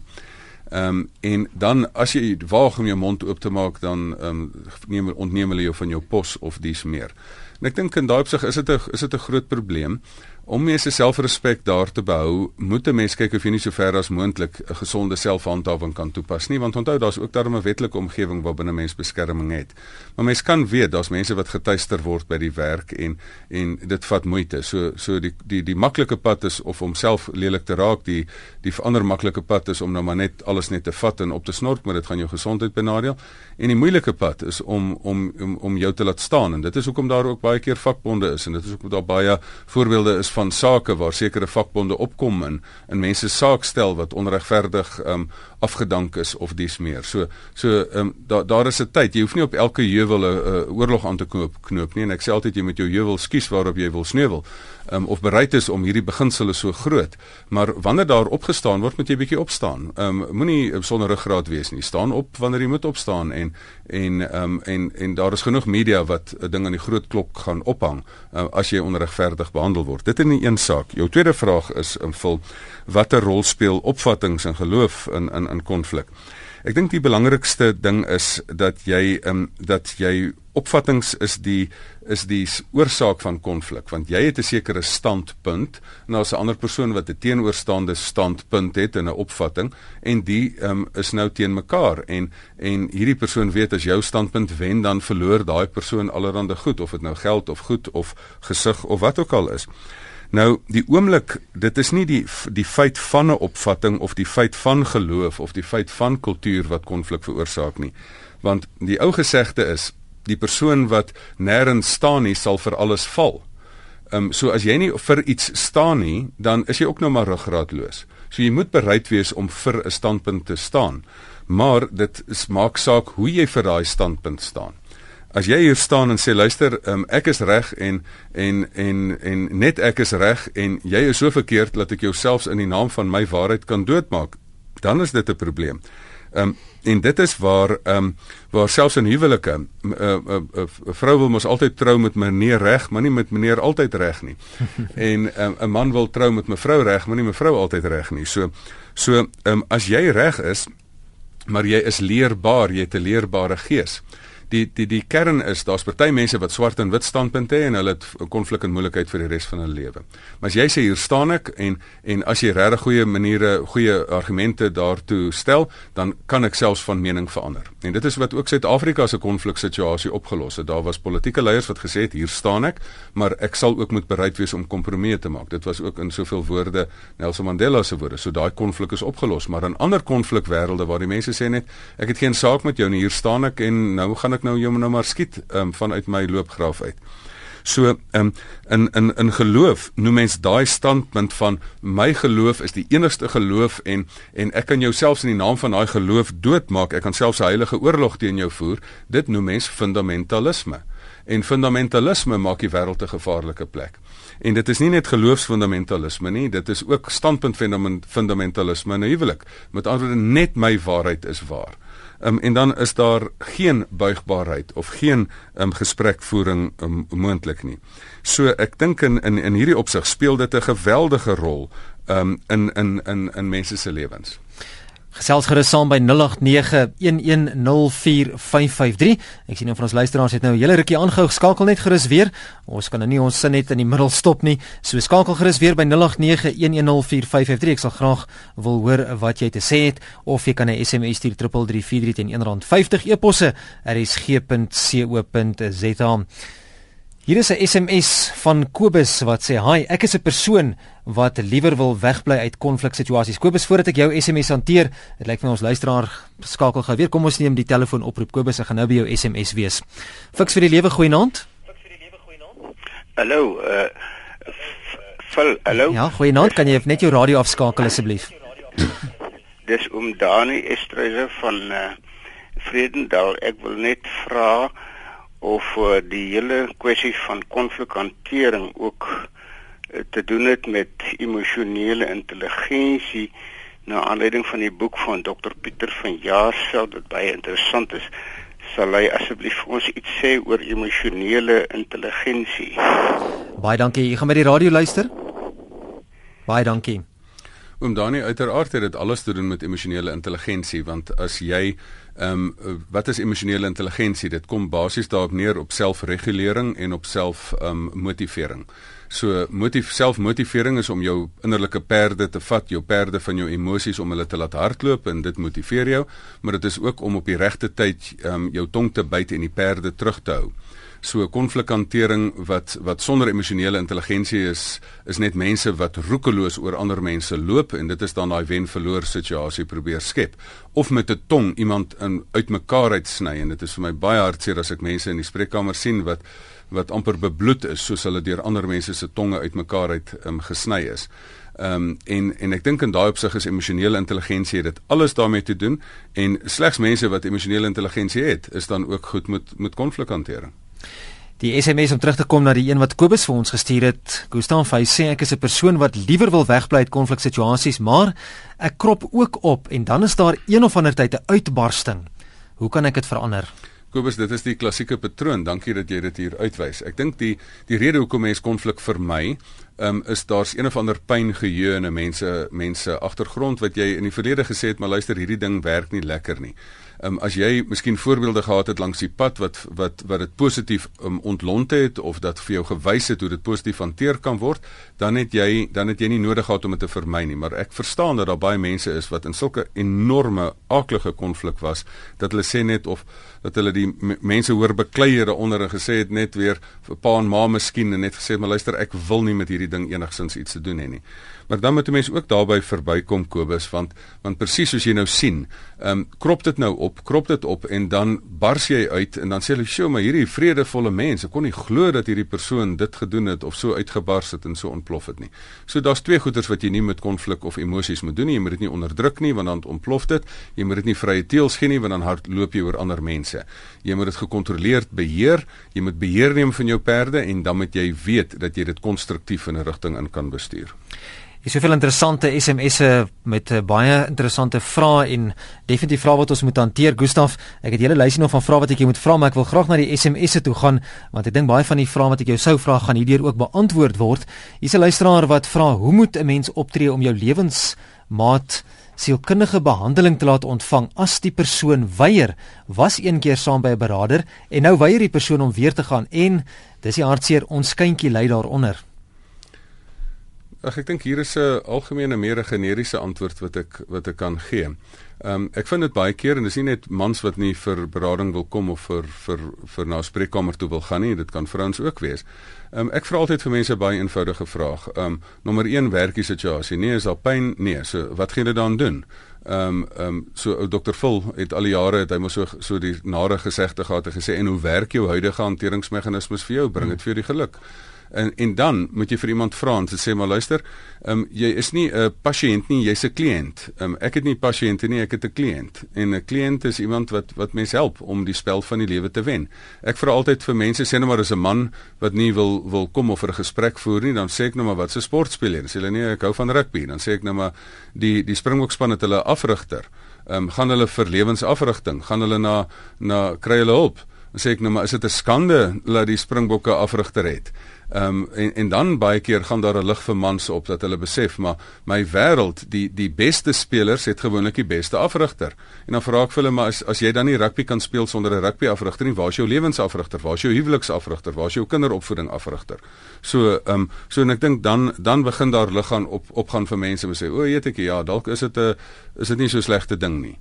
Ehm um, en dan as jy waag om jou mond oop te maak dan ehm um, neem ontneem hulle jou van jou pos of dies meer. En ek dink in daai opsig is dit 'n is dit 'n groot probleem om mense selfrespek daar te behou, moet 'n mens kyk of jy nie so ver as moontlik 'n gesonde selfhandhawing kan toepas nie, want onthou daar's ook daarom 'n wetlike omgewing waarbinne mens beskerming het. Maar mens kan weet daar's mense wat getuister word by die werk en en dit vat moeite. So so die die die maklike pad is of om self lelik te raak, die die ander maklike pad is om nou maar net alles net te vat en op te snork, maar dit gaan jou gesondheid benadeel. En die moeilike pad is om om om om jou te laat staan en dit is hoekom daar ook baie keer vakbonde is en dit is hoekom daar baie voorbeelde is van sake waar sekere vakbonde opkom en in mense saak stel wat onregverdig um, afgedank is of dies meer. So so um, daar daar is 'n tyd. Jy hoef nie op elke heuwel 'n oorlog aan te knoop knoop nie en ek sê altyd jy moet jou heuwel skies waarop jy wil sneuwel um, of bereid is om hierdie beginsels so groot. Maar wanneer daar opgestaan word, moet jy bietjie opstaan. Ehm um, moenie sonder ruggraat wees nie. Staan op wanneer jy moet opstaan en en ehm um, en en daar is genoeg media wat 'n ding aan die groot klok gaan ophang uh, as jy onregverdig behandel word. Dit is nie een saak. Jou tweede vraag is invul watter rol speel opvattinge en geloof in in in konflik. Ek dink die belangrikste ding is dat jy um, dat jy opvattinge is die is die oorsaak van konflik want jy het 'n sekere standpunt en daar's 'n ander persoon wat 'n teenoorstaande standpunt het in 'n opvatting en die um, is nou teen mekaar en en hierdie persoon weet as jou standpunt wen dan verloor daai persoon allerhande goed of dit nou geld of goed of gesig of wat ook al is. Nou die oomblik dit is nie die die feit van 'n opvatting of die feit van geloof of die feit van kultuur wat konflik veroorsaak nie want die ou gesegde is die persoon wat nêrens staan nie sal vir alles val. Ehm um, so as jy nie vir iets staan nie, dan is jy ook nou maar ruggraatloos. So jy moet bereid wees om vir 'n standpunt te staan. Maar dit is maak saak hoe jy vir daai standpunt staan. As jy hier staan en sê luister, um, ek is reg en en en en net ek is reg en jy is so verkeerd dat ek jou selfs in die naam van my waarheid kan doodmaak, dan is dit 'n probleem. Ehm um, en dit is waar ehm um, waar selfs in huwelike 'n uh, uh, uh, vrou wil mos altyd trou met meneer reg, maar nie met meneer altyd reg nie. en 'n um, man wil trou met mevrou reg, maar nie mevrou altyd reg nie. So so ehm um, as jy reg is, maar jy is leerbaar, jy het 'n leerbare gees die die die kern is daar's party mense wat swart en wit standpunte het en hulle het konflik en moeilikheid vir die res van hulle lewe. Maar as jy sê hier staan ek en en as jy regtig goeie maniere, goeie argumente daartoe stel, dan kan ek selfs van mening verander. En dit is wat ook Suid-Afrika se konfliksituasie opgelos het. Daar was politieke leiers wat gesê het hier staan ek, maar ek sal ook moet bereid wees om kompromieë te maak. Dit was ook in soveel woorde Nelson Mandela se woorde. So daai konflik is opgelos, maar in ander konflikwêrelde waar die mense sê net ek het geen saak met jou nie, hier staan ek en nou gaan ek ek nou jou nou maar skiet um, vanuit my loopgraaf uit. So um, in in in geloof noem mens daai standpunt van my geloof is die enigste geloof en en ek kan jouself in die naam van daai geloof doodmaak. Ek kan selfs 'n heilige oorlog teen jou voer. Dit noem mens fundamentalisme. En fundamentalisme maak die wêreld 'n gevaarlike plek. En dit is nie net geloofsfundamentalisme nie, dit is ook standpunt fundamentalisme in 'n huwelik. Met ander woorde net my waarheid is waar. Um, en dan is daar geen buigbaarheid of geen um, gesprekvoering um, moontlik nie. So ek dink in in in hierdie opsig speel dit 'n geweldige rol um, in in in in mense se lewens. Gesels gerus saam by 0891104553. Ek sien nou van ons luisteraars het nou 'n hele rukkie aangehou. Skakel net gerus weer. Ons kan nou nie ons sin net in die middel stop nie. So skakel gerus weer by 0891104553. Ek sal graag wil hoor wat jy te sê het of jy kan 'n SMS stuur 3343 teen R1.50 e-posse rsg.co.za. Hier is 'n SMS van Kobus wat sê: "Hi, ek is 'n persoon wat liewer wil wegbly uit konfliksituasies." Kobus, voordat ek jou SMS hanteer, dit lyk vir ons luisteraar skakel gou weer. Kom ons neem die telefoon oproep. Kobus, ek gaan nou by jou SMS wees. Fiks vir die lewe goeienaand. Fiks vir die lewe goeienaand. Hallo, uh Vol, hallo. Ja, goeienaand. Kan jy net jou radio afskakel asseblief? Dis om Dani Estreuse van uh Vredendal. Ek wil net vra of uh, die hele kwessie van konflikhantering ook uh, te doen het met emosionele intelligensie na aanleiding van die boek van Dr Pieter van Jaarsveld wat baie interessant is sal hy asseblief ons iets sê oor emosionele intelligensie Baie dankie. Jy gaan by die radio luister. Baie dankie. Oom Dani, uiteraard het dit alles te doen met emosionele intelligensie want as jy ehm um, wat is emosionele intelligensie? Dit kom basies daarop neer op selfregulering en op self ehm um, motivering. So motief selfmotivering is om jou innerlike perde te vat, jou perde van jou emosies om hulle te laat hardloop en dit motiveer jou, maar dit is ook om op die regte tyd ehm um, jou tong te byt en die perde terug te hou. So konflikhantering wat wat sonder emosionele intelligensie is is net mense wat roekeloos oor ander mense loop en dit is dan daai wen-verloor situasie probeer skep of met 'n tong iemand in uitmekaar uitsny en dit is vir my baie hartseer as ek mense in die spreekkamer sien wat wat amper bebloed is soos hulle deur ander mense se tonge uitmekaar uit um, gesny is. Ehm um, en en ek dink in daai opsig is emosionele intelligensie dit alles daarmee te doen en slegs mense wat emosionele intelligensie het is dan ook goed met met konflikhantering. Die SMS om terug te kom na die een wat Kobus vir ons gestuur het. Gustav hy sê ek is 'n persoon wat liewer wil wegbly uit konfliksituasies, maar ek krop ook op en dan is daar een of ander tyd 'n uitbarsting. Hoe kan ek dit verander? Kobus, dit is die klassieke patroon. Dankie dat jy dit hier uitwys. Ek dink die die rede hoekom mense konflik vermy, um, is daar's een of ander pyn geheue in 'n mense mense agtergrond wat jy in die verlede gesê het, maar luister, hierdie ding werk nie lekker nie. Um, as jy miskien voorbeelde gehad het langs die pad wat wat wat dit positief um, ontlont het of dat vir jou gewys het hoe dit positief hanteer kan word, dan het jy dan het jy nie nodig gehad om dit te vermy nie, maar ek verstaan dat daar baie mense is wat in sulke enorme aaklige konflik was dat hulle sê net of dat hulle die mense hoor bekleiere onder en gesê het net weer vir pa en ma miskien en net gesê maar luister ek wil nie met hierdie ding enigsins iets te doen hê nie. Maar dan moet 'n mens ook daarby verbykom Kobus want want presies soos jy nou sien, ehm um, krop dit nou op, krop dit op en dan bars jy uit en dan sê hulle, "Sjoe, maar hierdie vredevolle mense kon nie glo dat hierdie persoon dit gedoen het of so uitgebars het en so ontplof het nie." So daar's twee goeters wat jy nie met konflik of emosies moet doen nie. Jy moet dit nie onderdruk nie want dan ontplof dit. Jy moet dit nie vrye teels gee nie want dan hardloop jy oor ander mense. Jy moet dit gekontroleerd beheer. Jy moet beheer neem van jou perde en dan moet jy weet dat jy dit konstruktief in 'n rigting in kan bestuur. Hier is soveel interessante SMS'e met uh, baie interessante vrae en definitief vrae wat ons moet hanteer. Gustaf, ek het julle lysie nog van vrae wat ek jou moet vra, maar ek wil graag na die SMS'e toe gaan want ek dink baie van die vrae wat ek jou sou vra gaan hierdeur ook beantwoord word. Hier's 'n luisteraar wat vra: "Hoe moet 'n mens optree om jou lewensmaat sielkundige behandeling te laat ontvang as die persoon weier? Was een keer saam by 'n beraader en nou weier die persoon om weer te gaan en dis die hartseer ons skyntjie lê daaronder." Ag ek dink hier is 'n algemene meer generiese antwoord wat ek wat ek kan gee. Ehm um, ek vind dit baie keer en dis nie net mans wat nie vir berading wil kom of vir vir vir na spreekkamer toe wil gaan nie, dit kan vrouens ook wees. Ehm um, ek vra altyd vir mense baie eenvoudige vraag. Ehm um, nommer 1 werk die situasie. Nee, is daar pyn? Nee. So wat gaan jy dan doen? Ehm um, ehm um, so dokter Vul het al die jare het hy mos so so die nare gesegde gehad en gesê en hoe werk jou huidige hanteringsmeganismes vir jou? Bring dit vir jou die geluk? En en dan moet jy vir iemand vra en sê maar luister, ehm um, jy is nie 'n pasiënt nie, jy's 'n kliënt. Ehm um, ek het nie pasiënte nie, ek het 'n kliënt. En 'n kliënt is iemand wat wat mens help om die spel van die lewe te wen. Ek vra altyd vir mense sê nou maar as 'n man wat nie wil wil kom of 'n gesprek voer nie, dan sê ek nou maar wat 'n sport speel jy? Sê hulle nee, ek hou van rugby. Dan sê ek nou maar die die Springbokspan het hulle afrigter. Ehm um, gaan hulle vir lewensafrigting, gaan hulle na na kry hulle hulp. Dan sê ek nou maar is dit 'n skande dat die Springbokke afrigter het? Ehm um, en en dan baie keer gaan daar 'n lig vir mans op dat hulle besef maar my wêreld die die beste spelers het gewoonlik die beste afrigter. En dan vra ek vir hulle maar as as jy dan nie rugby kan speel sonder 'n rugby afrigter nie, waar is jou lewensafrigter? Waar is jou huweliksafrigter? Waar is jou kinderopvoeding afrigter? So ehm um, so en ek dink dan dan begin daar lig gaan op opgaan vir mense wat sê o, weet ek ja, dalk is dit 'n is dit nie so slegte ding nie.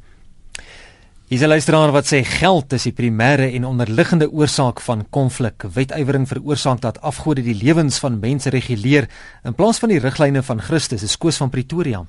Hier's 'n luisteraar wat sê geld is die primêre en onderliggende oorsaak van konflik. Wetywering veroorsaak dat afgode die lewens van mense reguleer in plaas van die riglyne van Christus. Is Koos van Pretoria.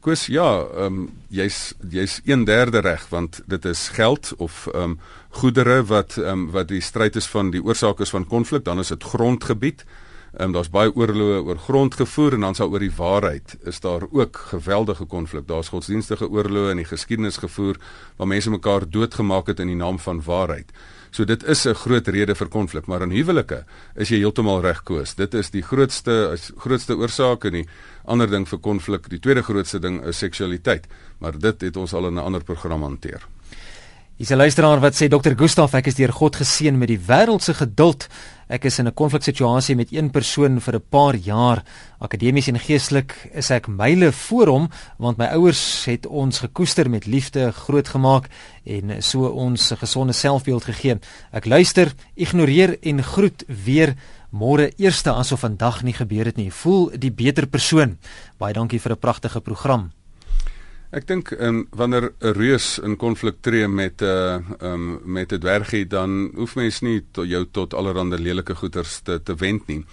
Koos, ja, ehm um, jy's jy's 1/3 reg want dit is geld of ehm um, goedere wat ehm um, wat die stryd is van die oorsaak is van konflik, dan is dit grondgebied. Ehm um, daar's baie oorloë oor grond gevoer en dan sal oor die waarheid is daar ook geweldige konflik. Daar's godsdienstige oorloë in die geskiedenis gevoer waar mense mekaar doodgemaak het in die naam van waarheid. So dit is 'n groot rede vir konflik, maar in huwelike is jy heeltemal reg koes. Dit is die grootste grootste oorsaak en die ander ding vir konflik, die tweede grootste ding is seksualiteit, maar dit het ons al in 'n ander program hanteer. Dis 'n luisteraar wat sê Dr. Gustaf, ek is deur God geseën met die wêreldse geduld. Ek is in 'n konfliksituasie met een persoon vir 'n paar jaar. Akademies en geestelik is ek myle voor hom want my ouers het ons gekoester met liefde grootgemaak en so ons 'n gesonde selfbeeld gegee. Ek luister, ignoreer en groet weer môre eerste asof vandag nie gebeur het nie. Voel die beter persoon. Baie dankie vir 'n pragtige program. Ek dink um, wanneer 'n reus in konflik tree met 'n uh, um, met 'n dwergie dan hoef mens nie tot jou tot allerlei lelike goeters te te wend nie.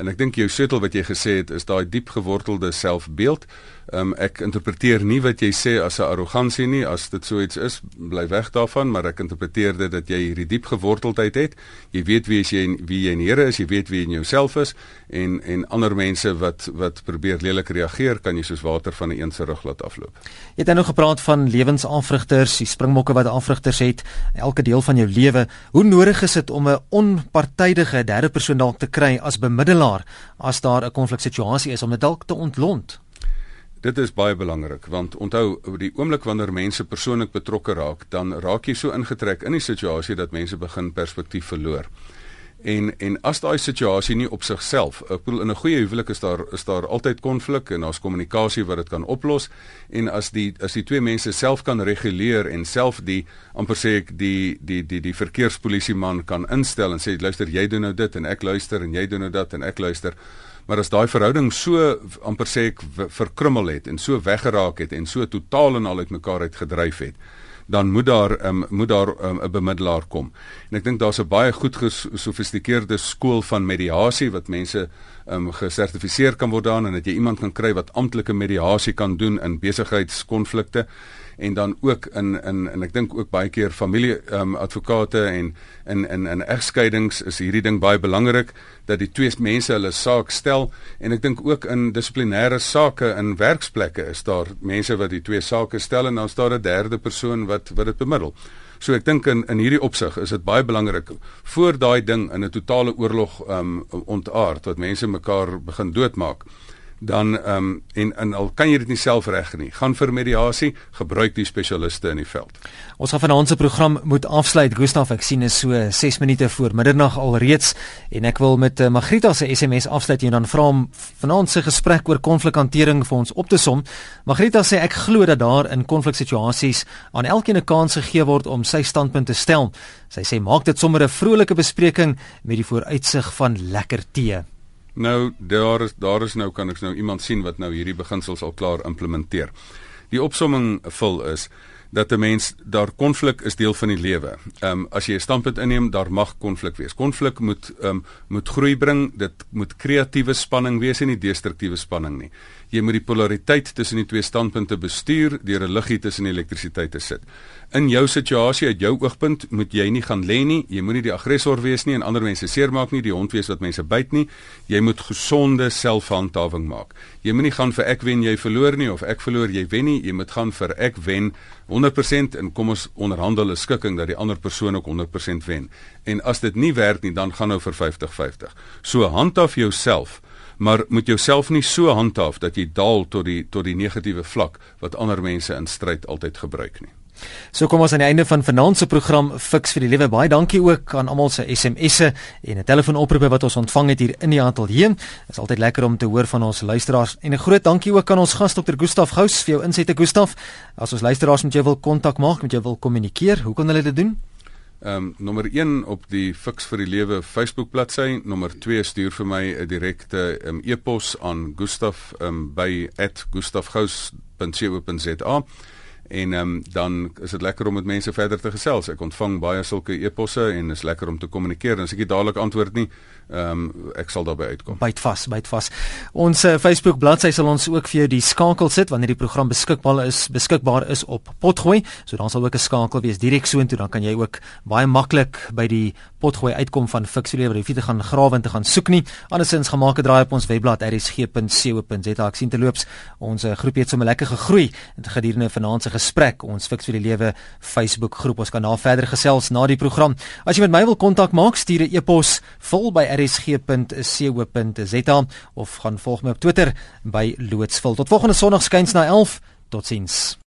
En ek dink jou sleutel wat jy gesê het is daai diep gewortelde selfbeeld. Um, ek interpreteer nie wat jy sê as 'n arrogansie nie, as dit so iets is, bly weg daarvan, maar ek interpreteer dit dat jy hierdie diep geworteldheid het. Jy weet wie jy wie jy in Here is, jy weet wie in jouself is en en ander mense wat wat probeer lelik reageer, kan jy soos water van 'n een se rug laat afloop. Jy het nou gepraat van lewensafrigters, die springbokke wat afrigters het, elke deel van jou lewe. Hoe nodig is dit om 'n onpartydige derde persoon dalk te kry as bemiddelaar as daar 'n konfliksituasie is om dit dalk te ontlont? Dit is baie belangrik want onthou die oomblik wanneer mense persoonlik betrokke raak, dan raak jy so ingetrek in die situasie dat mense begin perspektief verloor. En en as daai situasie nie op sigself, ek bedoel in 'n goeie huwelik is daar is daar altyd konflik en daar's kommunikasie wat dit kan oplos. En as die as die twee mense self kan reguleer en self die amper sê ek die die die die verkeerspolisie man kan instel en sê luister jy doen nou dit en ek luister en jy doen nou dat en ek luister. Maar as daai verhouding so amper sê ek verkrummel het en so weggeraak het en so totaal en al uitmekaar uitgedryf het, dan moet daar um, moet daar ehm, 'n um, bemiddelaar kom. En ek dink daar's 'n baie goed gesofistikeerde skool van mediasie wat mense um, gesertifiseer kan word daan en dat jy iemand kan kry wat amptelike mediasie kan doen in besigheidskonflikte en dan ook in in en ek dink ook baie keer familie um, advokate en in in in egskeidings is hierdie ding baie belangrik dat die twee mense hulle saak stel en ek dink ook in dissiplinêre sake in werksplekke is daar mense wat die twee sake stel en dan staan 'n derde persoon wat wat dit bemiddel. So ek dink in in hierdie opsig is dit baie belangrik voor daai ding in 'n totale oorlog um ontaard wat mense mekaar begin doodmaak dan ehm um, en en al kan jy dit nie self reg nie, gaan vir mediasie, gebruik die spesialiste in die veld. Ons gaan vanaand se program moet afsluit. Gustaf, ek sien is so 6 minute voor middernag alreeds en ek wil met uh, Magrita se SMS afsluit en dan vra hom vanaand se gesprek oor konflikhantering vir ons op te som. Magrita sê ek glo dat daar in konfliksituasies aan elkeen 'n kans gegee word om sy standpunt te stel. Sy sê maak dit sommer 'n vrolike bespreking met die vooruitsig van lekker tee. Nou daar is daar is nou kan ek nou iemand sien wat nou hierdie beginsels al klaar implementeer. Die opsomming vul is dat 'n mens daar konflik is deel van die lewe. Ehm um, as jy 'n standpunt inneem, daar mag konflik wees. Konflik moet ehm um, moet groei bring. Dit moet kreatiewe spanning wees en nie destruktiewe spanning nie. Jy moet die polariteit tussen die twee standpunte bestuur deur 'n liggie tussen die elektrisiteit te sit in jou situasie uit jou oogpunt moet jy nie gaan lê nie. Jy moenie die aggressor wees nie en ander mense seermaak nie, die hond wees wat mense byt nie. Jy moet gesonde selfhandhawing maak. Jy moenie gaan vir ek wen jy verloor nie of ek verloor jy wen nie. Jy moet gaan vir ek wen 100% en kom ons onderhandel 'n skikking dat die ander persoon ook 100% wen. En as dit nie werk nie, dan gaan nou vir 50-50. So handhaaf jouself maar moet jouself nie so handhaaf dat jy daal tot die tot die negatiewe vlak wat ander mense in stryd altyd gebruik nie. So kom ons aan die einde van vanaand se program Fix vir die Lewe. Baie dankie ook aan almal se SMS'e en 'n telefoonoproepe wat ons ontvang het hier in die ateljee. Dit is altyd lekker om te hoor van ons luisteraars en 'n groot dankie ook aan ons gas Dr. Gustaf Gous vir jou insette Gustaf. As ons luisteraars met jou wil kontak maak, met jou wil kommunikeer, hoe kan hulle dit doen? Ehm um, nommer 1 op die Fix vir die Lewe Facebook bladsy, nommer 2 stuur vir my 'n direkte um, e-pos aan Gustaf um, by @gustafgous.co.za en um, dan is dit lekker om met mense verder te gesels. Ek ontvang baie sulke e-posse en is lekker om te kommunikeer. As ek nie dadelik antwoord nie, ehm um, ek sal daarby uitkom. Byt vas, byt vas. Ons uh, Facebook bladsy sal ons ook vir jou die skakel sit wanneer die program beskikbaar is, beskikbaar is op Potgooi. So dan sal ook 'n skakel wees direk so intoe, dan kan jy ook baie maklik by die Potgooi uitkom van Fixulewe, jy hoef te gaan grawe en te gaan soek nie. Andersins gemaak 'n draai op ons webblad rsg.co.za. Ek sien terloops ons uh, groepie het sommer lekker gegroei gedurende vanaand se gesprek ons fiks vir die lewe Facebook groep ons kan daar verder gesels na die program as jy met my wil kontak maak stuur 'n e-pos vul by rsg.co.za of gaan volg my op Twitter by loodsvul tot volgende sonderdag skuins na 11 totsiens